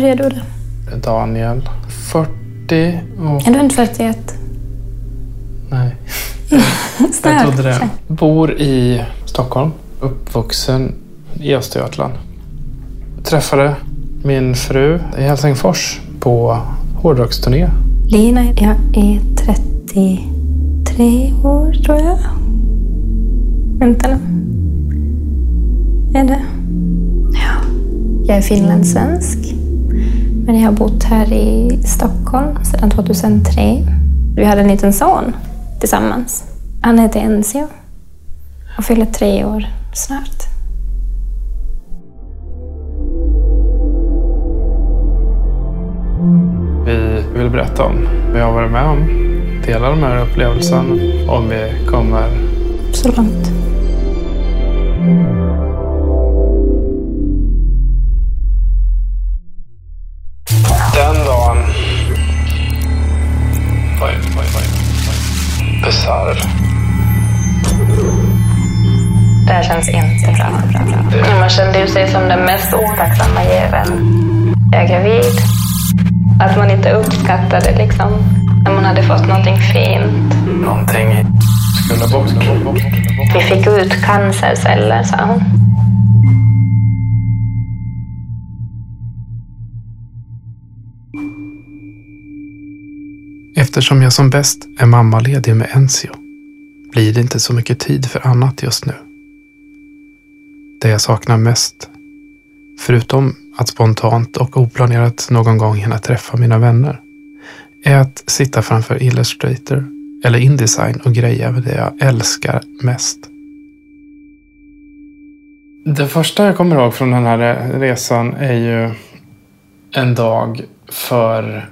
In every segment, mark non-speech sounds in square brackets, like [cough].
började du det? Daniel, 40 och... Är du inte 41? Nej. [laughs] Jag trodde det. Bor i Stockholm. Uppvuxen i Östergötland. Träffade min fru i Helsingfors på hårdrocksturné. Lina, jag är 33 år tror jag. Vänta nu. Är det? Ja. Jag är finlandssvensk. Men jag har bott här i Stockholm sedan 2003. Vi hade en liten son tillsammans. Han heter Enzio och fyller tre år snart. Vi vill berätta om vad vi har varit med om. Dela den här upplevelsen om vi kommer... Så långt. Bisarr. Det här känns inte bra. bra, bra. Man kände ju sig som den mest otacksamma jäveln. Jag är gravid. Att man inte uppskattade liksom när man hade fått någonting fint. Någonting skulle bort. Vi fick ut cancerceller, sa hon. Eftersom jag som bäst är mammaledig med Enzio blir det inte så mycket tid för annat just nu. Det jag saknar mest, förutom att spontant och oplanerat någon gång hinna träffa mina vänner, är att sitta framför Illustrator eller Indesign och greja med det jag älskar mest. Det första jag kommer ihåg från den här resan är ju en dag för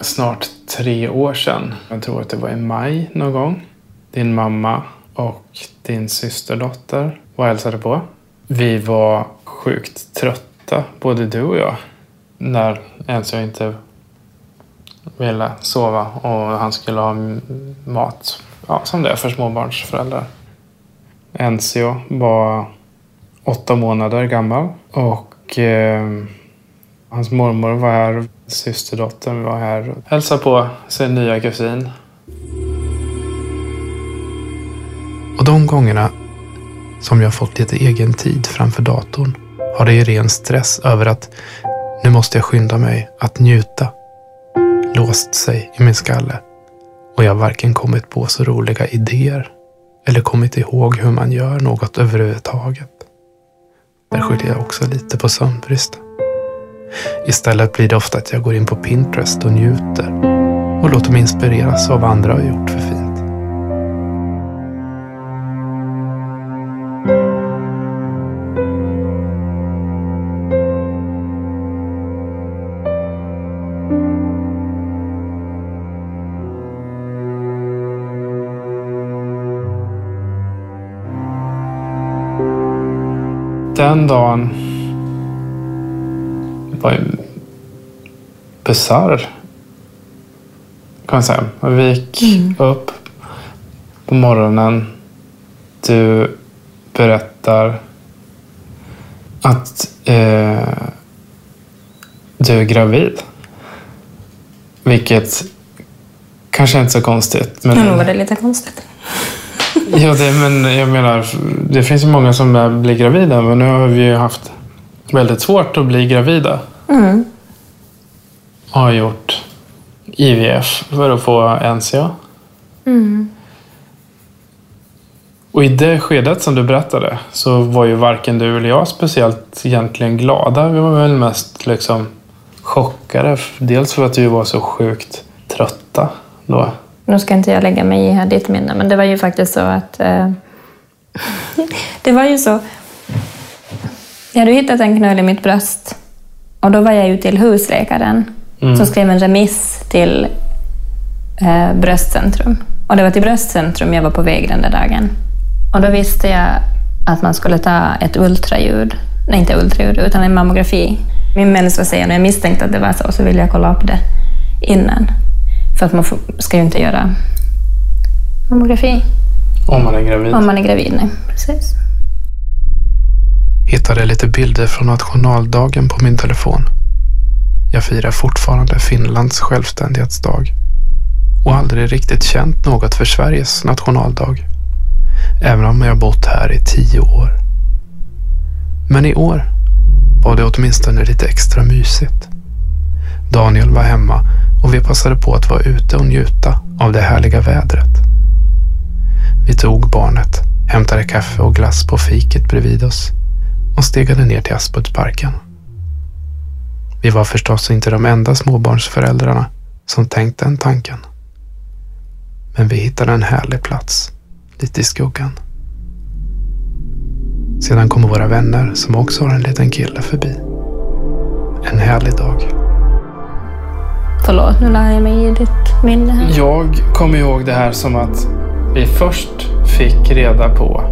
snart tre år sedan. Jag tror att det var i maj någon gång. Din mamma och din systerdotter var och hälsade på. Vi var sjukt trötta, både du och jag, när ens jag inte ville sova och han skulle ha mat. Ja, som det är för småbarnsföräldrar. Enzio var åtta månader gammal och eh, hans mormor var här. Systerdottern var här och hälsade på sin nya kusin. Och de gångerna som jag fått lite egen tid framför datorn har det i ren stress över att nu måste jag skynda mig att njuta låst sig i min skalle och jag har varken kommit på så roliga idéer eller kommit ihåg hur man gör något överhuvudtaget. Där skyller jag också lite på sömnbristen. Istället blir det ofta att jag går in på Pinterest och njuter och låter mig inspireras av vad andra har gjort för fint. Den dagen var ju bisarr. Kan man säga. Vi gick Mm. upp på morgonen. Du berättar att eh, du är gravid. Vilket kanske inte är så konstigt. Men, Nu var det lite konstigt. [laughs] ja, det, men jag menar, det finns ju många som blir gravida. Men nu har vi ju haft väldigt svårt att bli gravida. Mm. Har gjort IVF för att få NCA. Mm. Och i det skedet som du berättade så var ju varken du eller jag speciellt egentligen glada. Vi var väl mest liksom chockade. Dels för att vi var så sjukt trötta då. Nu ska inte jag lägga mig i här ditt minne, men det var ju faktiskt så att... Eh, [laughs] det var ju så... Jag hade hittat en knöl i mitt bröst och då var jag ju till husläkaren som skrev en remiss till eh, Bröstcentrum. Och det var till Bröstcentrum jag var på väg den där dagen. Och då visste jag att man skulle ta ett ultraljud. Nej, inte ultraljud, utan en mammografi. Min människa säger när jag misstänkte att det var så, så ville jag kolla upp det innan. För att man får, ska ju inte göra mammografi Om man är gravid. om man är gravid. Nej, precis. Hittade lite bilder från nationaldagen på min telefon. Jag firar fortfarande Finlands självständighetsdag och aldrig riktigt känt något för Sveriges nationaldag. Även om jag bott här i tio år. Men i år var det åtminstone lite extra mysigt. Daniel var hemma och vi passade på att vara ute och njuta av det härliga vädret. Vi tog barnet, hämtade kaffe och glass på fiket bredvid oss och stegade ner till Aspuddsparken. Vi var förstås inte de enda småbarnsföräldrarna som tänkt den tanken. Men vi hittade en härlig plats, lite i skuggan. Sedan kommer våra vänner som också har en liten kille förbi. En härlig dag. Förlåt, nu lär jag mig i ditt minne. här. Jag kommer ihåg det här som att vi först fick reda på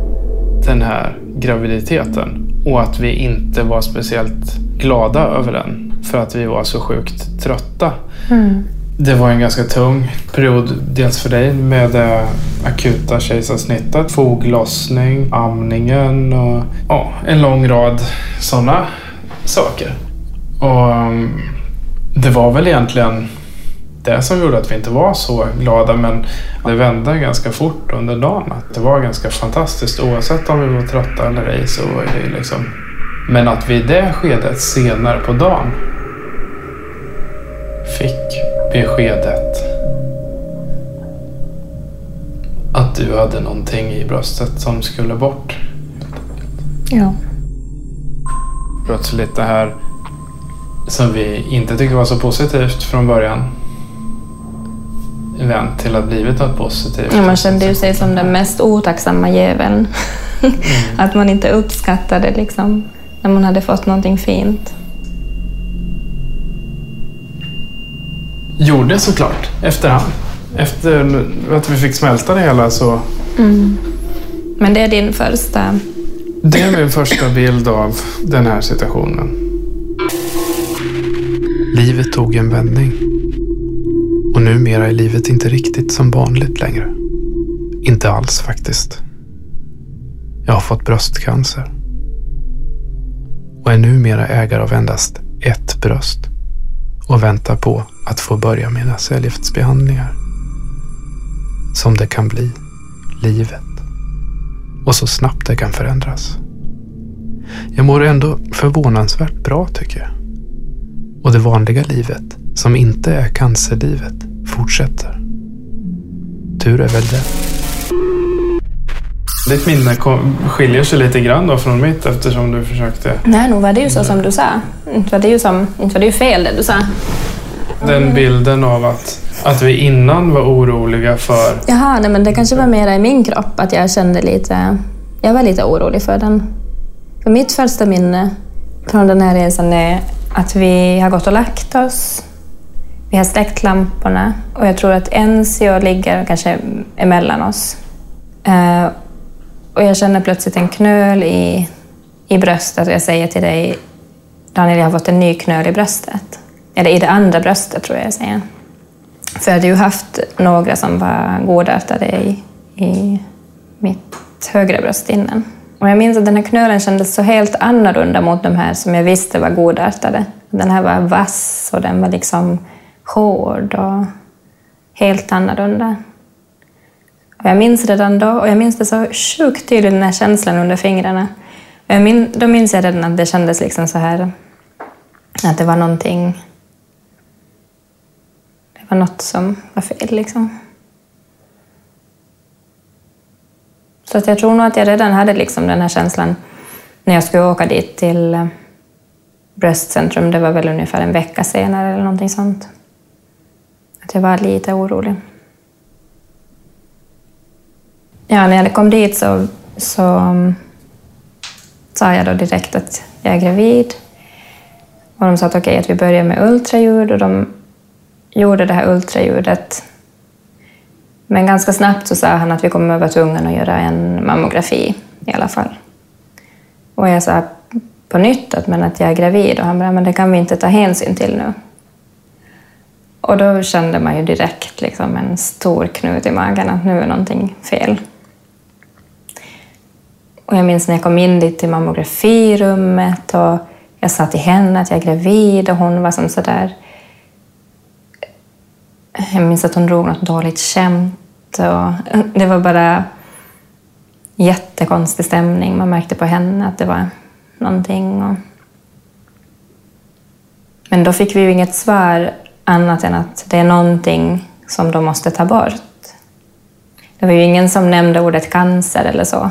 den här graviditeten och att vi inte var speciellt glada över den för att vi var så sjukt trötta. Mm. Det var en ganska tung period, dels för dig med det akuta kejsarsnittet, foglossning, amningen och ja, en lång rad sådana saker. Och um, det var väl egentligen det som gjorde att vi inte var så glada men det vände ganska fort under dagen. Att det var ganska fantastiskt oavsett om vi var trötta eller ej så det liksom... Men att vi i det skedet senare på dagen fick beskedet att du hade någonting i bröstet som skulle bort. Ja. Plötsligt det här som vi inte tyckte var så positivt från början vänt till att blivit något positivt. Ja, Man kände ju sig som den mest otacksamma jäveln. [laughs] att man inte uppskattade liksom, när man hade fått någonting fint. Gjorde såklart, efterhand. Efter att vi fick smälta det hela så... Men det är din första... Det är min första bild av den här situationen. Livet tog en vändning. Och numera är livet inte riktigt som vanligt längre. Inte alls faktiskt. Jag har fått bröstcancer. Och är numera ägare av endast ett bröst. Och väntar på att få börja mina cellgiftsbehandlingar. Som det kan bli, livet. Och så snabbt det kan förändras. Jag mår ändå förvånansvärt bra tycker jag. Och det vanliga livet, som inte är cancerlivet, fortsätter. Tur är väl det. Ditt minne kom, skiljer sig lite grann då från mitt eftersom du försökte... Nej, nog var det ju så som du sa. Inte var det ju, som, inte var det ju fel det du sa. Den bilden av att, att vi innan var oroliga för... Jaha, nej, men det kanske var mera i min kropp att jag kände lite... Jag var lite orolig för den. För mitt första minne från den här resan är att vi har gått och lagt oss. Vi har släckt lamporna och jag tror att Enzio ligger kanske emellan oss. Eh, och jag känner plötsligt en knöl i, i bröstet och jag säger till dig Daniel, jag har fått en ny knöl i bröstet. Eller i det andra bröstet tror jag jag säger. För jag hade ju haft några som var godartade i, i mitt högra bröst innan. Och jag minns att den här knölen kändes så helt annorlunda mot de här som jag visste var godartade. Den här var vass och den var liksom hård och helt annorlunda. Och jag minns redan då, och jag minns det så sjukt tydligt, den här känslan under fingrarna. Och jag min, då minns jag redan att det kändes liksom så här, att det var någonting, det var något som var fel liksom. Så att jag tror nog att jag redan hade liksom den här känslan när jag skulle åka dit till eh, bröstcentrum. Det var väl ungefär en vecka senare eller någonting sånt. Att jag var lite orolig. Ja, när jag kom dit så, så mm, sa jag då direkt att jag är gravid. Och de sa att okej, att vi börjar med ultraljud och de gjorde det här ultraljudet. Men ganska snabbt så sa han att vi kommer att vara tvungna att göra en mammografi i alla fall. Och jag sa på nytt att, men att jag är gravid och han bara, men det kan vi inte ta hänsyn till nu. Och då kände man ju direkt liksom en stor knut i magen att nu är någonting fel. Och jag minns när jag kom in dit till mammografirummet och jag sa till henne att jag är gravid och hon var som sådär... Jag minns att hon drog något dåligt skämt. Och det var bara jättekonstig stämning. Man märkte på henne att det var någonting. Och... Men då fick vi ju inget svar annat än att det är någonting som de måste ta bort. Det var ju ingen som nämnde ordet cancer eller så.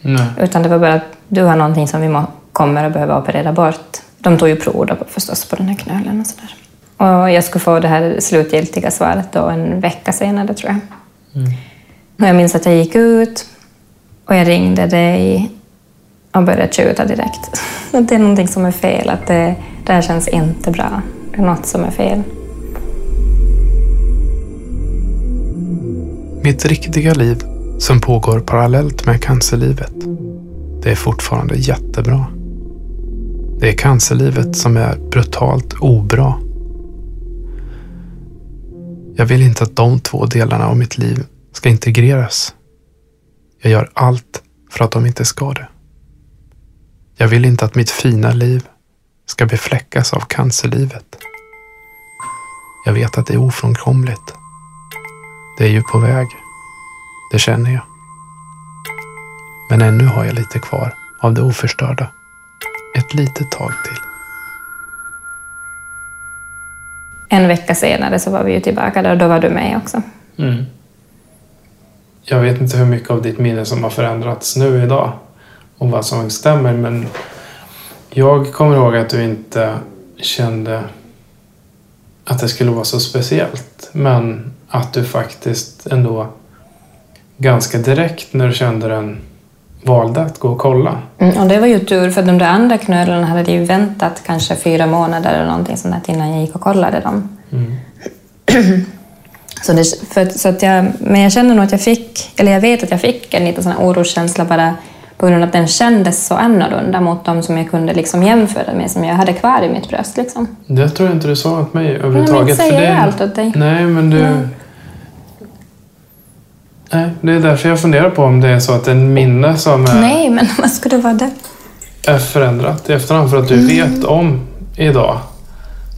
Nej. Utan det var bara att du har någonting som vi kommer att behöva operera bort. De tog ju prov då förstås på den här knölen och sådär. Och jag skulle få det här slutgiltiga svaret då en vecka senare tror jag. Och jag minns att jag gick ut och jag ringde dig och började tjuta direkt. [laughs] Att det är någonting som är fel, att det, det här känns inte bra. Det är något som är fel. Mitt riktiga liv som pågår parallellt med cancerlivet. Det är fortfarande jättebra. Det är cancerlivet som är brutalt obra. Jag vill inte att de två delarna av mitt liv ska integreras. Jag gör allt för att de inte ska det. Jag vill inte att mitt fina liv ska befläckas av cancerlivet. Jag vet att det är ofrånkomligt. Det är ju på väg. Det känner jag. Men ännu har jag lite kvar av det oförstörda. Ett litet tag till. En vecka senare så var vi ju tillbaka där och då var du med också. Mm. Jag vet inte hur mycket av ditt minne som har förändrats nu idag och vad som stämmer men jag kommer ihåg att du inte kände att det skulle vara så speciellt men att du faktiskt ändå ganska direkt när du kände den valde att gå och kolla. Mm, och det var ju tur, för de där andra knölarna hade ju väntat kanske fyra månader eller någonting sånt innan jag gick och kollade dem. så det, för, så att jag, men jag känner nog att jag fick, eller jag vet att jag fick en liten sån oroskänsla bara på grund av att den kändes så annorlunda mot de som jag kunde liksom jämföra med, som jag hade kvar i mitt bröst. Liksom. Det tror jag inte du sa åt mig Men överhuvudtaget. inte för säger det- jag allt åt dig. Nej, men du... Nej. Nej, det är därför jag funderar på om det är så att en minne som är, Nej, men [laughs] vad skulle vara det? är förändrat i efterhand för att du vet om idag.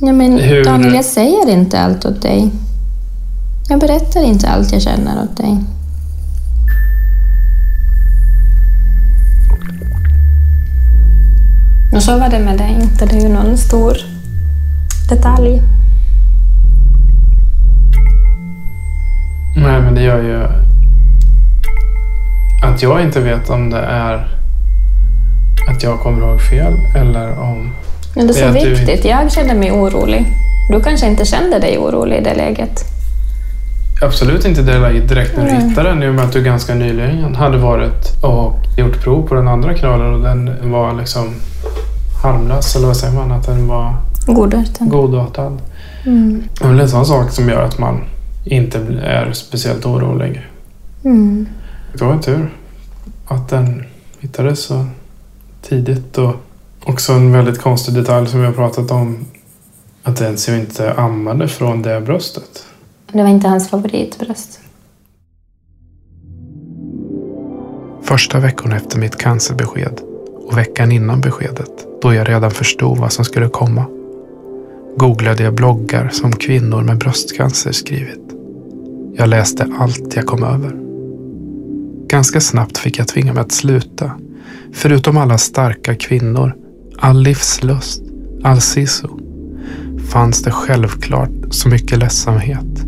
Ja, men Hur- Daniel, jag säger inte allt åt dig. Jag berättar inte allt jag känner åt dig. Och så var det med dig inte. Det är ju någon stor detalj. Nej, men det gör ju att jag inte vet om det är att jag kommer ihåg fel eller om... Men det är Det är så att du viktigt. Jag kände mig orolig. Du kanske inte kände dig orolig i det läget. Absolut inte det läget direkt när du hittade den i och med att du ganska nyligen hade varit och gjort prov på den andra knölen och den var liksom harmlös, eller vad säger man? Att den var Godartad. godartad. Mm. Det är en sån sak som gör att man inte är speciellt orolig. Mm. Det var en tur att den hittades så tidigt. Och också en väldigt konstig detalj som vi har pratat om. Att Enzio inte ammade från det bröstet. Det var inte hans favoritbröst. Första veckorna efter mitt cancerbesked och veckan innan beskedet, då jag redan förstod vad som skulle komma, googlade jag bloggar som kvinnor med bröstcancer skrivit. Jag läste allt jag kom över. Ganska snabbt fick jag tvinga mig att sluta. Förutom alla starka kvinnor, all livslust, all sisu, fanns det självklart så mycket ledsamhet.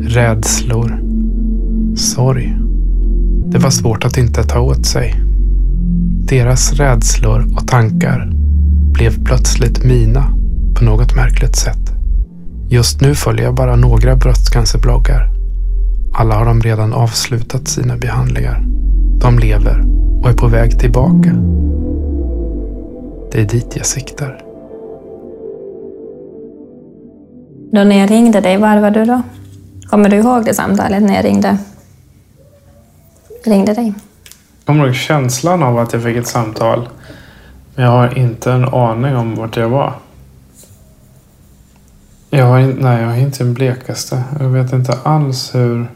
Rädslor, sorg. Det var svårt att inte ta åt sig. Deras rädslor och tankar blev plötsligt mina på något märkligt sätt. Just nu följer jag bara några bröstcancerbloggar. Alla har de redan avslutat sina behandlingar. De lever och är på väg tillbaka. Det är dit jag siktar. Då när jag ringde dig, var var du då? Kommer du ihåg det samtalet när jag ringde, ringde dig? Jag kommer ihåg känslan av att jag fick ett samtal. Men jag har inte en aning om vart jag var. Jag har, in, nej, jag har inte den blekaste. Jag vet inte alls hur...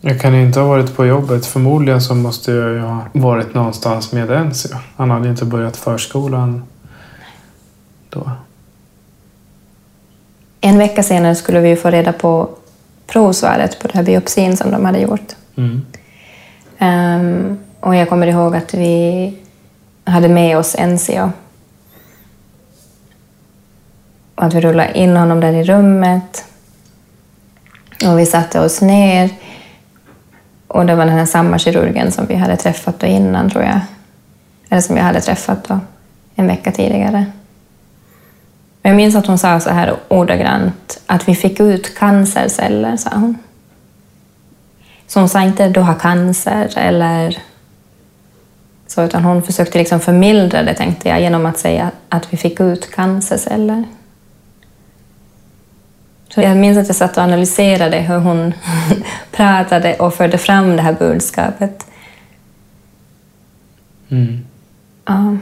Jag kan ju inte ha varit på jobbet. Förmodligen så måste jag ju ha varit någonstans med Enzio. Han hade ju inte börjat förskolan då. En vecka senare skulle vi få reda på provsvaret på den här biopsin som de hade gjort. Mm. Ehm, och jag kommer ihåg att vi hade med oss NCO. Och att vi rullade in honom där i rummet. Och vi satte oss ner. Och det var den här samma kirurgen som vi hade träffat då innan, tror jag. Eller som jag hade träffat då en vecka tidigare. Jag minns att hon sa så här ordagrant, att vi fick ut cancerceller, sa hon. Så hon sa inte du har cancer eller så, utan hon försökte liksom förmildra det, tänkte jag, genom att säga att vi fick ut cancerceller. Så jag minns att jag satt och analyserade hur hon [laughs] pratade och förde fram det här budskapet. Mm. Ja.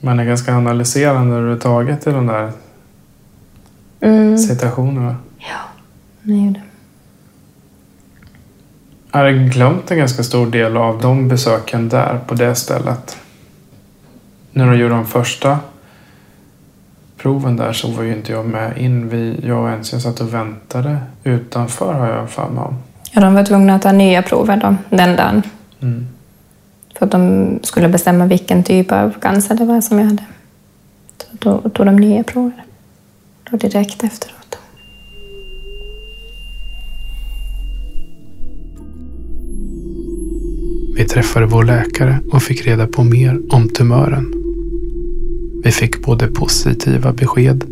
Man är ganska analyserande överhuvudtaget i de där Mm. situationerna. Ja, nej, det. Jag hade glömt en ganska stor del av de besöken där på det stället. När de gjorde de första proven där så var ju inte jag med in. Vi, jag och Enzio satt och väntade utanför har jag för mig om. Ja, de var tvungna att ta nya prover då, den dagen. Mm. För att de skulle bestämma vilken typ av cancer det var som jag hade. Så då tog de nya prover. Då direkt efteråt. Vi träffade vår läkare och fick reda på mer om tumören. Vi fick både positiva besked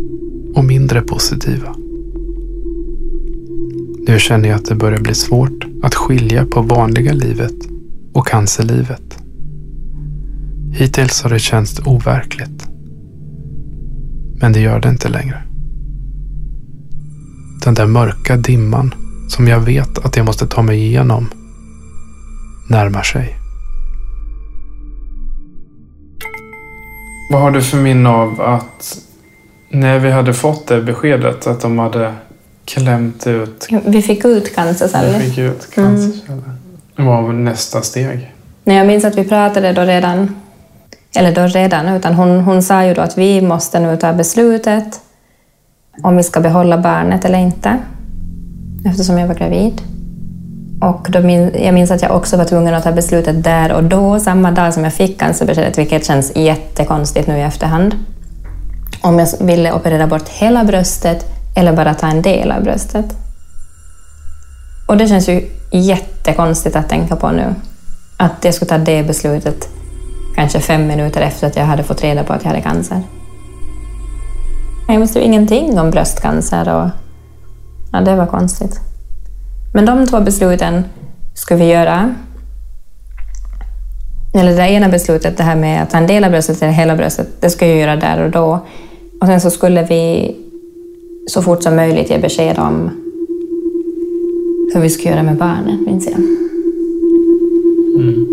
och mindre positiva. Nu känner jag att det börjar bli svårt att skilja på vanliga livet och cancerlivet. Hittills har det känts overkligt. Men det gör det inte längre. Den där mörka dimman som jag vet att jag måste ta mig igenom närmar sig. Vad har du för minne av att när vi hade fått det beskedet att de hade klämt ut, Vi fick ut cancerceller. vi fick ut cancerceller. Vad var nästa steg? Nej, jag minns att vi pratade då redan, eller då redan, utan hon, hon sa ju då att vi måste nu ta beslutet om vi ska behålla barnet eller inte, eftersom jag var gravid. Och då min, jag minns att jag också var tvungen att ta beslutet där och då, samma dag som jag fick cancerbeskedet, vilket känns jättekonstigt nu i efterhand. Om jag ville operera bort hela bröstet eller bara ta en del av bröstet. Och det känns ju jättekonstigt att tänka på nu. Att jag skulle ta det beslutet kanske fem minuter efter att jag hade fått reda på att jag hade cancer. Jag visste ju ingenting om bröstcancer och ja, det var konstigt. Men de två besluten ska vi göra. Eller det ena beslutet, det här med att ta en del av bröstet eller hela bröstet, det ska jag göra där och då. Och sen så skulle vi så fort som möjligt ge besked om hur vi ska göra med barnet, minns jag. Mm.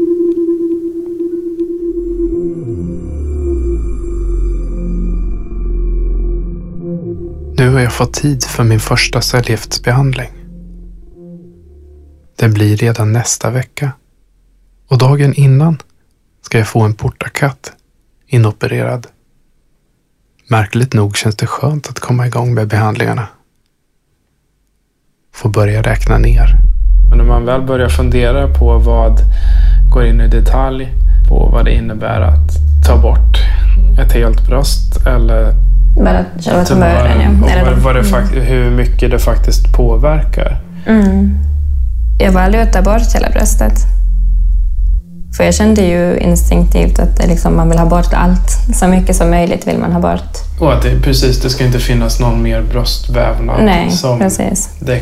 Nu har jag fått tid för min första cellgiftsbehandling. Det blir redan nästa vecka. Och dagen innan ska jag få en portakatt inopererad. Märkligt nog känns det skönt att komma igång med behandlingarna. Få börja räkna ner. Men när man väl börjar fundera på vad, går in i detalj på vad det innebär att ta bort ett helt bröst eller Bara själva tumören, ja. och vad, vad det fakt- hur mycket det faktiskt påverkar. Mm. Jag att ta bort hela bröstet. För jag kände ju instinktivt att liksom, man vill ha bort allt. Så mycket som möjligt vill man ha bort. Och att det, precis, det ska inte finnas någon mer bröstvävnad Nej, som precis. det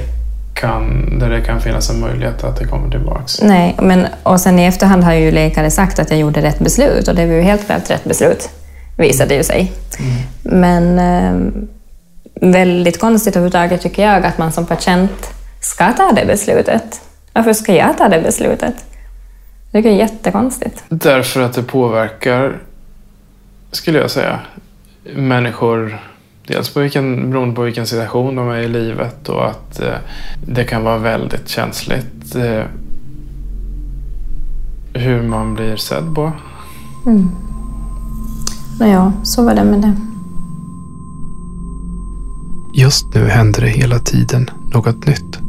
kan, där det kan finnas en möjlighet att det kommer tillbaks. Nej, men, och sen i efterhand har ju läkare sagt att jag gjorde rätt beslut och det var ju helt klart rätt beslut, visade ju sig. Men eh, väldigt konstigt överhuvudtaget tycker jag att man som patient ska ta det beslutet. Varför ska jag ta det beslutet? Det är jättekonstigt. Därför att det påverkar, skulle jag säga, människor Dels på vilken, beroende på vilken situation de är i livet och att eh, det kan vara väldigt känsligt eh, hur man blir sedd på. Mm. Ja, så var det med det. Just nu händer det hela tiden något nytt.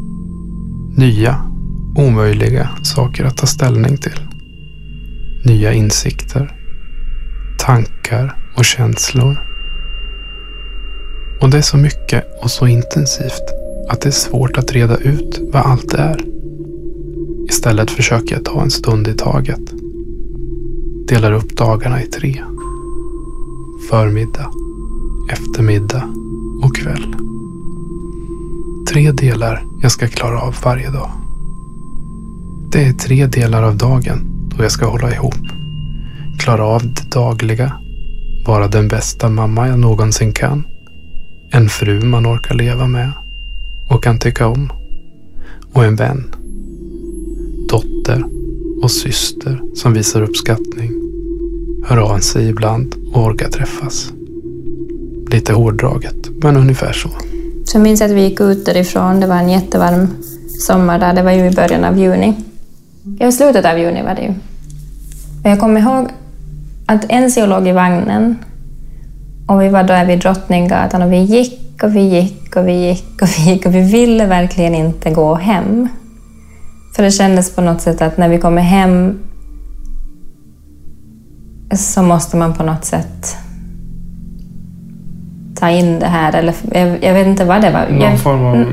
Nya, omöjliga saker att ta ställning till. Nya insikter, tankar och känslor. Och det är så mycket och så intensivt att det är svårt att reda ut vad allt är. Istället försöker jag ta en stund i taget. Delar upp dagarna i tre. Förmiddag, eftermiddag och kväll. Tre delar jag ska klara av varje dag. Det är tre delar av dagen då jag ska hålla ihop. Klara av det dagliga. Vara den bästa mamma jag någonsin kan. En fru man orkar leva med och kan tycka om. Och en vän. Dotter och syster som visar uppskattning. Hör av sig ibland och orkar träffas. Lite hårdraget, men ungefär så. Så jag minns att vi gick ut därifrån. Det var en jättevarm sommar där. Det var ju i början av juni. Ja, i slutet av juni var det ju. Och jag kommer ihåg att en låg i vagnen och vi var där vid Drottninggatan och vi gick och vi gick och vi gick och vi gick och vi ville verkligen inte gå hem. För det kändes på något sätt att när vi kommer hem så måste man på något sätt ta in det här. Eller, jag, jag vet inte vad det var. Någon form av...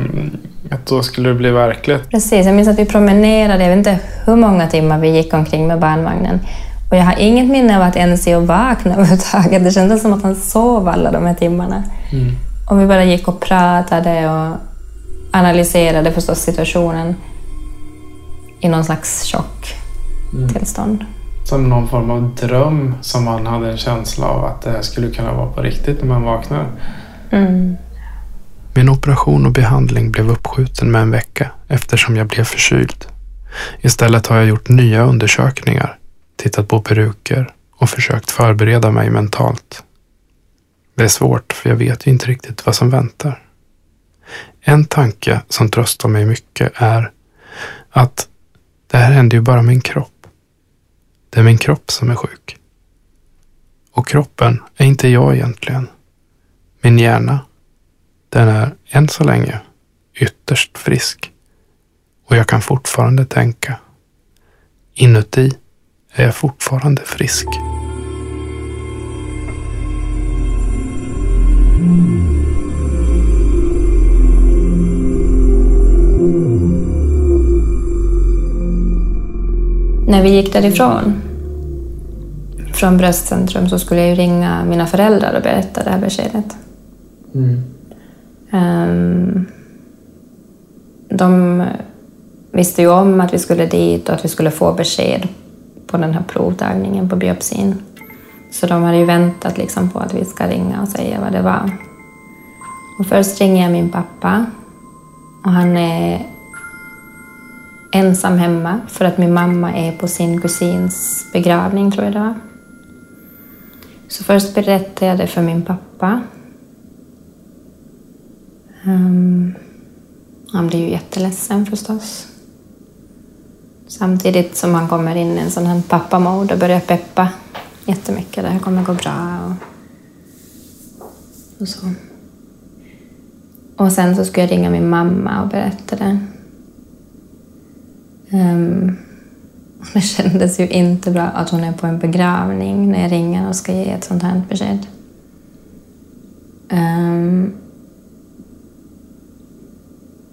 Att då skulle det bli verkligt. precis, jag minns att vi promenerade, jag vet inte hur många timmar vi gick omkring med barnvagnen. Och jag har inget minne av att NCO vaknade [laughs] överhuvudtaget. Det kändes som att han sov alla de här timmarna. Mm. Och vi bara gick och pratade och analyserade förstås situationen i någon slags chocktillstånd. Som någon form av dröm som man hade en känsla av att det här skulle kunna vara på riktigt när man vaknar. Mm. Min operation och behandling blev uppskjuten med en vecka eftersom jag blev förkyld. Istället har jag gjort nya undersökningar, tittat på peruker och försökt förbereda mig mentalt. Det är svårt för jag vet ju inte riktigt vad som väntar. En tanke som tröstar mig mycket är att det här händer ju bara min kropp. Det är min kropp som är sjuk. Och kroppen är inte jag egentligen. Min hjärna den är än så länge ytterst frisk och jag kan fortfarande tänka. Inuti är jag fortfarande frisk. När vi gick därifrån, från bröstcentrum, så skulle jag ju ringa mina föräldrar och berätta det här beskedet. Ehm, Ehm, de visste ju om att vi skulle dit och att vi skulle få besked på den här provtagningen på biopsin. Så de hade ju väntat liksom på att vi ska ringa och säga vad det var. Och först ringer jag min pappa och han är ensam hemma för att min mamma är på sin kusins begravning, tror jag det var. Så först berättade jag det för min pappa. Ehm, han blir ju jätteledsen förstås. Samtidigt som han kommer in i en sån här pappamode och börjar peppa jättemycket. Det här kommer gå bra och, och så. Och sen så skulle jag ringa min mamma och berätta det. Um, [laughs] det kändes ju inte bra att hon är på en begravning när jag ringer och ska ge ett sånt här besked. Um,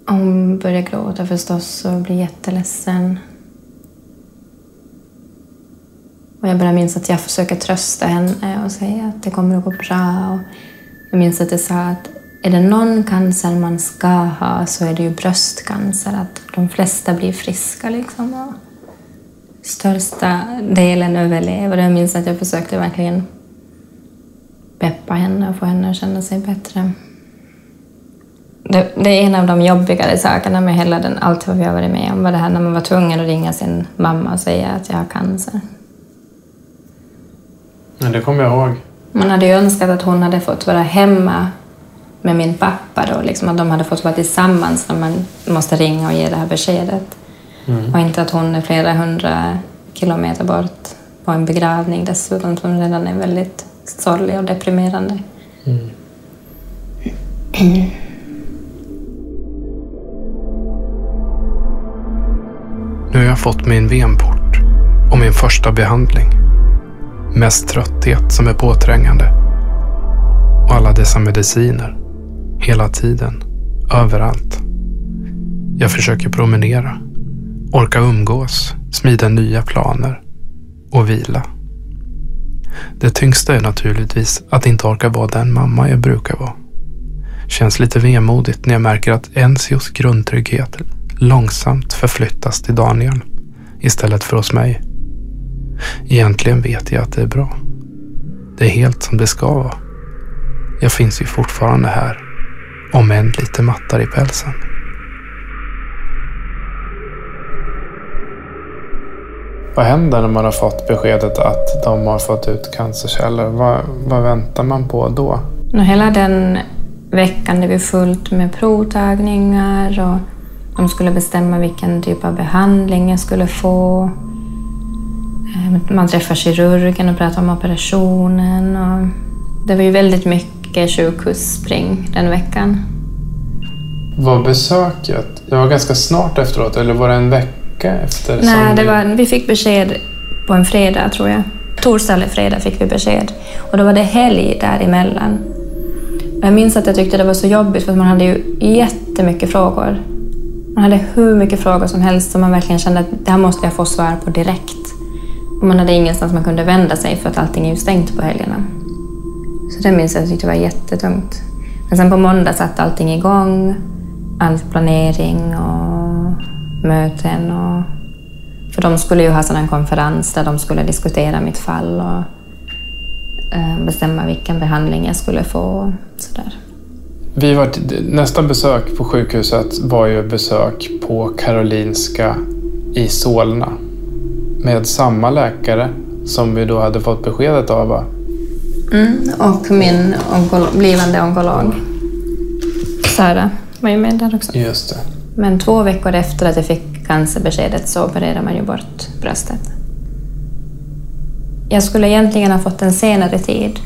hon börjar gråta förstås och blir jätteledsen. Och jag börjar minns att jag försöker trösta henne och säga att det kommer att gå bra. Och jag minns att jag sa att är det någon cancer man ska ha så är det ju bröstcancer. Att de flesta blir friska liksom. Och största delen överlever. Jag minns att jag försökte verkligen peppa henne och få henne att känna sig bättre. Det, det är en av de jobbigare sakerna med hela den, allt vad vi har varit med om. Var det här när man var tvungen att ringa sin mamma och säga att jag har cancer. Ja, det kommer jag ihåg. Man hade ju önskat att hon hade fått vara hemma med min pappa då, liksom att de hade fått vara tillsammans när man måste ringa och ge det här beskedet. Och inte att hon är flera hundra kilometer bort på en begravning dessutom som redan är väldigt sorglig och deprimerande. Nu har jag fått min venport och min första behandling. Mest trötthet som är påträngande. Och alla dessa mediciner. Hela tiden. Överallt. Jag försöker promenera. Orka umgås. Smida nya planer. Och vila. Det tyngsta är naturligtvis att inte orka vara den mamma jag brukar vara. Känns lite vemodigt när jag märker att Enzios grundtrygghet långsamt förflyttas till Daniel istället för hos mig. Egentligen vet jag att det är bra. Det är helt som det ska vara. Jag finns ju fortfarande här, om än lite mattar i pälsen. Vad händer när man har fått beskedet att de har fått ut cancerceller? Vad, vad väntar man på då? Hela den veckan det var fullt med provtagningar och de skulle bestämma vilken typ av behandling jag skulle få. Eh, Man träffade kirurgen och pratade om operationen. Och det var ju väldigt mycket sjukhusspring den veckan. Var besöket, det var ganska snart efteråt eller var det en vecka efter? Nej, det var, vi fick besked på en fredag tror jag. Torsdag eller fredag fick vi besked. Och då var det helg däremellan. Och jag minns att jag tyckte det var så jobbigt för man hade ju jättemycket frågor. Man hade hur mycket frågor som helst som man verkligen kände att det här måste jag få svar på direkt. Och man hade ingenstans man kunde vända sig för att allting är ju stängt på helgerna. Så det minns jag att jag tyckte var jättetungt. Men sen på måndag satte allting igång. All planering och möten och... För de skulle ju ha en konferens där de skulle diskutera mitt fall och eh, bestämma vilken behandling jag skulle få. och Sådär. Vi var, nästa besök på sjukhuset var ju besök på Karolinska i Solna. Med samma läkare som vi då hade fått beskedet av. va? Mm, och min onkolo- blivande onkolog, Sara, var ju med där också. Just det. Men två veckor efter att jag fick cancerbeskedet så opererade man ju bort bröstet. Jag skulle egentligen ha fått en senare tid.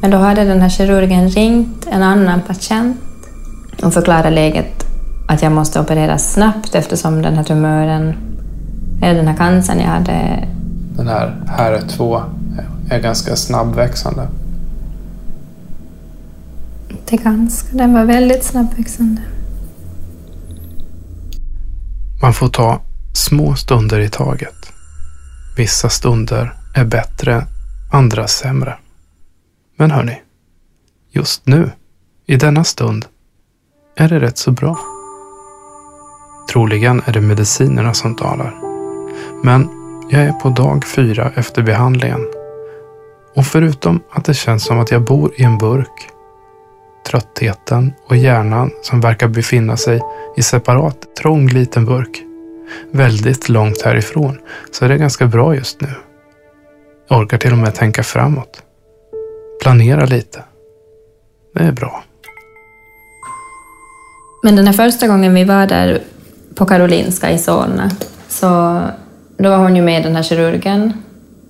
Men då hade den här kirurgen ringt en annan patient och förklarat läget att jag måste opereras snabbt eftersom den här tumören, eller den här cancern jag hade, Den här HER2 är ganska snabbväxande. det är ganska, den var väldigt snabbväxande. Man får ta små stunder i taget. Vissa stunder är bättre, andra sämre. Men hörni, just nu, i denna stund, är det rätt så bra. Troligen är det medicinerna som talar. Men jag är på dag fyra efter behandlingen. Och förutom att det känns som att jag bor i en burk, tröttheten och hjärnan som verkar befinna sig i separat trång liten burk, väldigt långt härifrån, så är det ganska bra just nu. Jag orkar till och med tänka framåt. Planera lite. Det är bra. Men den här första gången vi var där på Karolinska i Solna, så då var hon ju med den här kirurgen,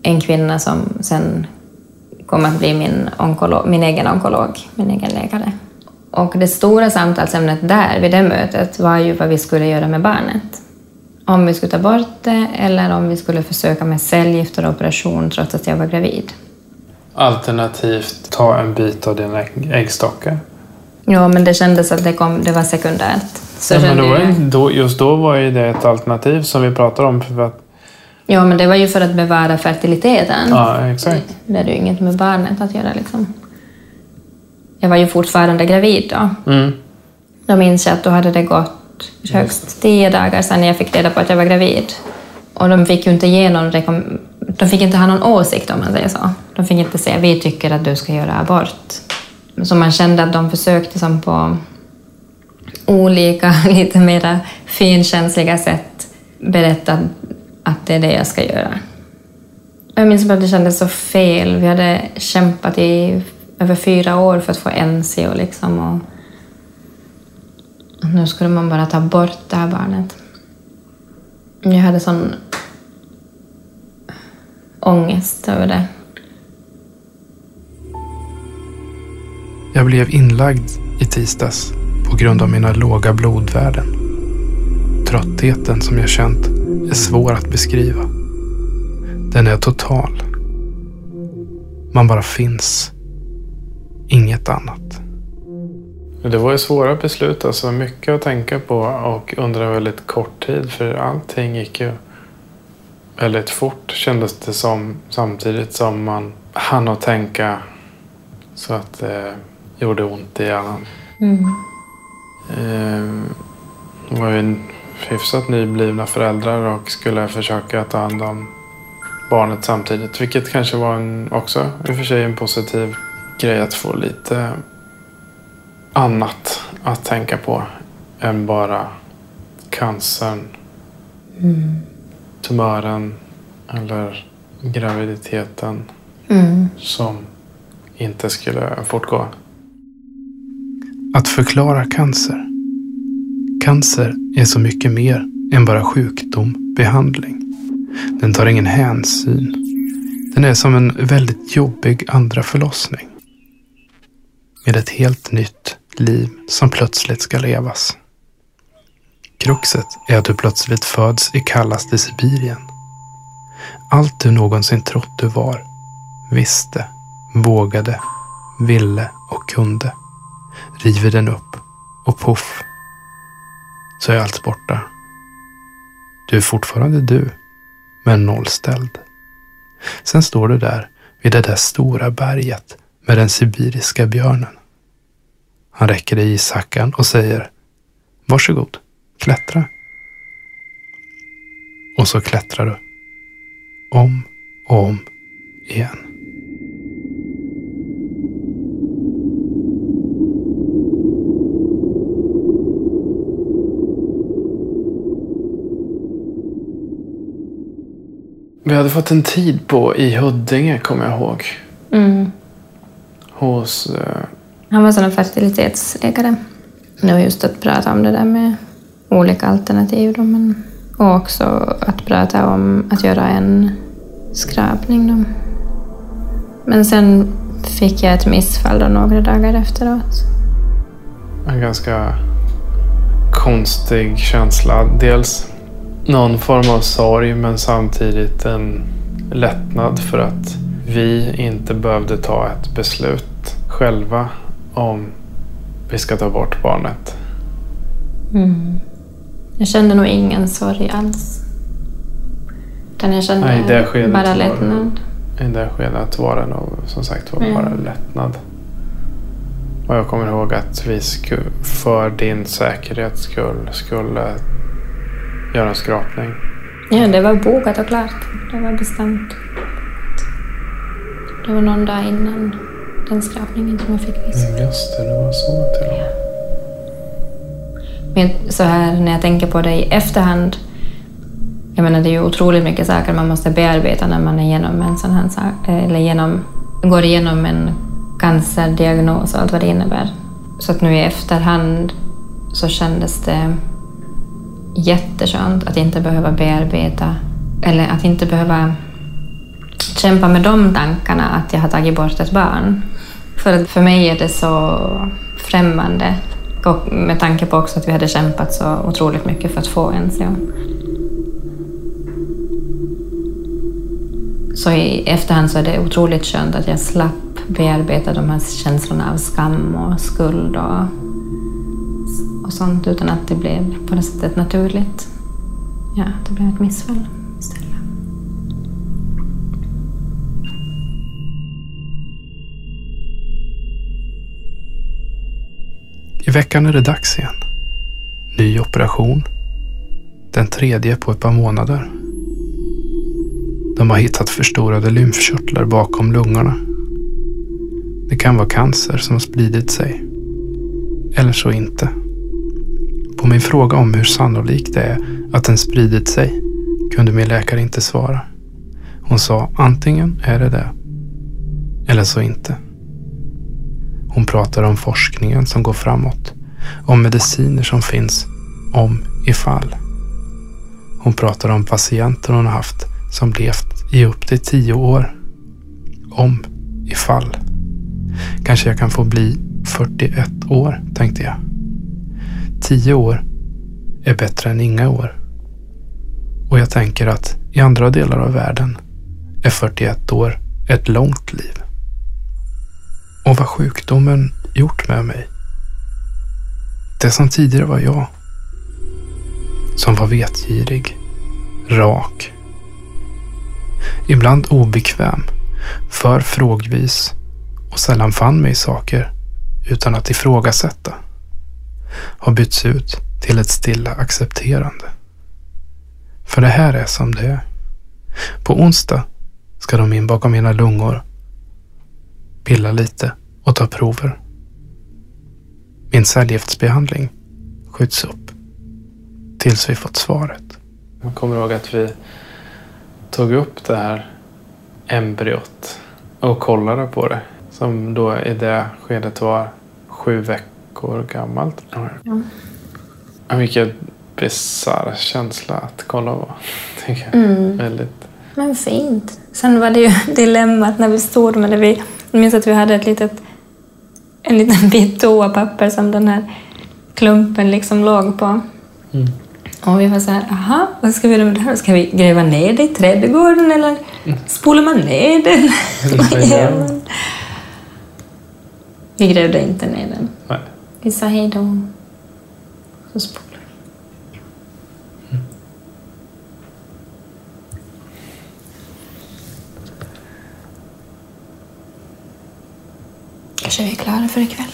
en kvinna som sen kom att bli min, onkolog, min egen onkolog, min egen läkare. Och det stora samtalsämnet där, vid det mötet, var ju vad vi skulle göra med barnet. Om vi skulle ta bort det eller om vi skulle försöka med cellgifter och operation trots att jag var gravid. Alternativt ta en bit av dina ägg- äggstockar. Ja, men det kändes att det, kom, det var sekundärt. Så Ja, men då ju, då, just då var ju det ett alternativ som vi pratade om. För att, Ja, men det var ju för att bevara fertiliteten. ja, exakt. Det hade ju inget med barnet att göra. Liksom. Jag var ju fortfarande gravid då. Mm. Då minns jag att då hade det gått högst tio dagar sedan jag fick reda på att jag var gravid. Och de fick ju inte ge någon de fick inte ha någon åsikt om man säger så. De fick inte säga vi tycker att du ska göra abort. Så man kände att de försökte som på olika, [laughs] lite mer finkänsliga sätt berätta att det är det jag ska göra. Jag minns bara att det kändes så fel. Vi hade kämpat i över fyra år för att få NCO liksom. Och nu skulle man bara ta bort det här barnet. Jag hade sån ångest över det. Jag blev inlagd i tisdags på grund av mina låga blodvärden. Tröttheten som jag känt är svår att beskriva. Den är total. Man bara finns. Inget annat. Det var ju svåra beslut, alltså mycket att tänka på och under en väldigt kort tid. För allting gick ju väldigt fort kändes det som. Samtidigt som man hann att tänka så att det gjorde ont i hjärnan. Mm. Eh, de var ju hyfsat nyblivna föräldrar och skulle försöka ta hand om barnet samtidigt. Vilket kanske var en, också i och för sig en positiv grej att få lite annat att tänka på än bara cancern, Mm. Tumören eller graviditeten Mm. som inte skulle fortgå. Att förklara cancer. Cancer är så mycket mer än bara sjukdom, behandling. Den tar ingen hänsyn. Den är som en väldigt jobbig andra förlossning. Med ett helt nytt liv som plötsligt ska levas. Kruxet är att du plötsligt föds i kallaste Sibirien. Allt du någonsin trott du var, visste, vågade, ville och kunde river den upp och poff så är allt borta. Du är fortfarande du, men nollställd. Sen står du där vid det där stora berget med den sibiriska björnen. Han räcker dig ishackan och säger Varsågod, klättra. Och så klättrar du. Om och om igen. Vi hade fått en tid på i Huddinge, kommer jag ihåg. Mm. Hos... Eh, Han var sån en fertilitetsläkare. Det var just att prata om det där med olika alternativ. Då, men, och också att prata om att göra en skrapning. Då. Men sen fick jag ett missfall då, några dagar efteråt. en ganska konstig känsla. Dels någon form av sorg men samtidigt en lättnad för att vi inte behövde ta ett beslut själva om vi ska ta bort barnet. Mm. Jag kände nog ingen sorg alls. Utan jag kände Nej, det skedet bara lättnad. I det skedet var det nog som sagt var Mm. bara lättnad. Och jag kommer ihåg att vi för din säkerhets skull skulle göra en skrapning. Ja, det var bokat och klart. Det var bestämt. Det var någon dag innan den skrapningen som jag fick visa. Mm, just det, det var så till och med. Men så här när jag tänker på det i efterhand. Jag menar det är ju otroligt mycket saker man måste bearbeta när man är igenom en sån här sak, eller genom, går igenom en cancerdiagnos och allt vad det innebär. Så att nu i efterhand så kändes det jätteskönt att inte behöva bearbeta eller att inte behöva kämpa med de tankarna att jag har tagit bort ett barn. För att för mig är det så främmande. Och med tanke på också att vi hade kämpat så otroligt mycket för att få NCO. så. Så i efterhand så är det otroligt skönt att jag slapp bearbeta de här känslorna av skam och skuld och, och sånt utan att det blev på det sättet naturligt. Ja, det blev ett missfall veckan är det dags igen. Ny operation. Den tredje på ett par månader. De har hittat förstorade lymfkörtlar bakom lungorna. Det kan vara cancer som har spridit sig. Eller så inte. På min fråga om hur sannolikt det är att den spridit sig kunde min läkare inte svara. Hon sa antingen är det det. Eller så inte. Hon pratar om forskningen som går framåt. Om mediciner som finns om ifall. Hon pratar om patienter hon har haft som levt i upp till tio år. Om ifall. Kanske jag kan få bli 41 år, tänkte jag. Tio år är bättre än inga år. Och jag tänker att i andra delar av världen är 41 år ett långt liv. Och vad sjukdomen gjort med mig. Det som tidigare var jag. Som var vetgirig, rak. Ibland obekväm, för frågvis och sällan fann mig i saker utan att ifrågasätta. Har bytts ut till ett stilla accepterande. För det här är som det är. På onsdag ska de in bakom mina lungor, pilla lite och ta prover. Min cellgiftsbehandling skjuts upp tills vi fått svaret. Jag kommer ihåg att vi tog upp det här embryot och kollade på det. Som då i det skedet var sju veckor gammalt. Ja. Vilken bisarr känsla att kolla på. [laughs] Tycker jag. Mm. Väldigt. Men fint. Sen var det ju [laughs] dilemmat när vi stod med det. Vi, jag minns att vi hade ett litet, en liten [laughs] bit toapapper som den här klumpen liksom låg på. Mm. Och vi var så här, aha, vad ska vi göra med det här? Ska vi gräva ner det i trädgården eller spolar man ner den? [laughs] Vad gör man? Vi grävde inte ner den. Nej. Vi sa hej då. Så Kanske vi är klara för ikväll.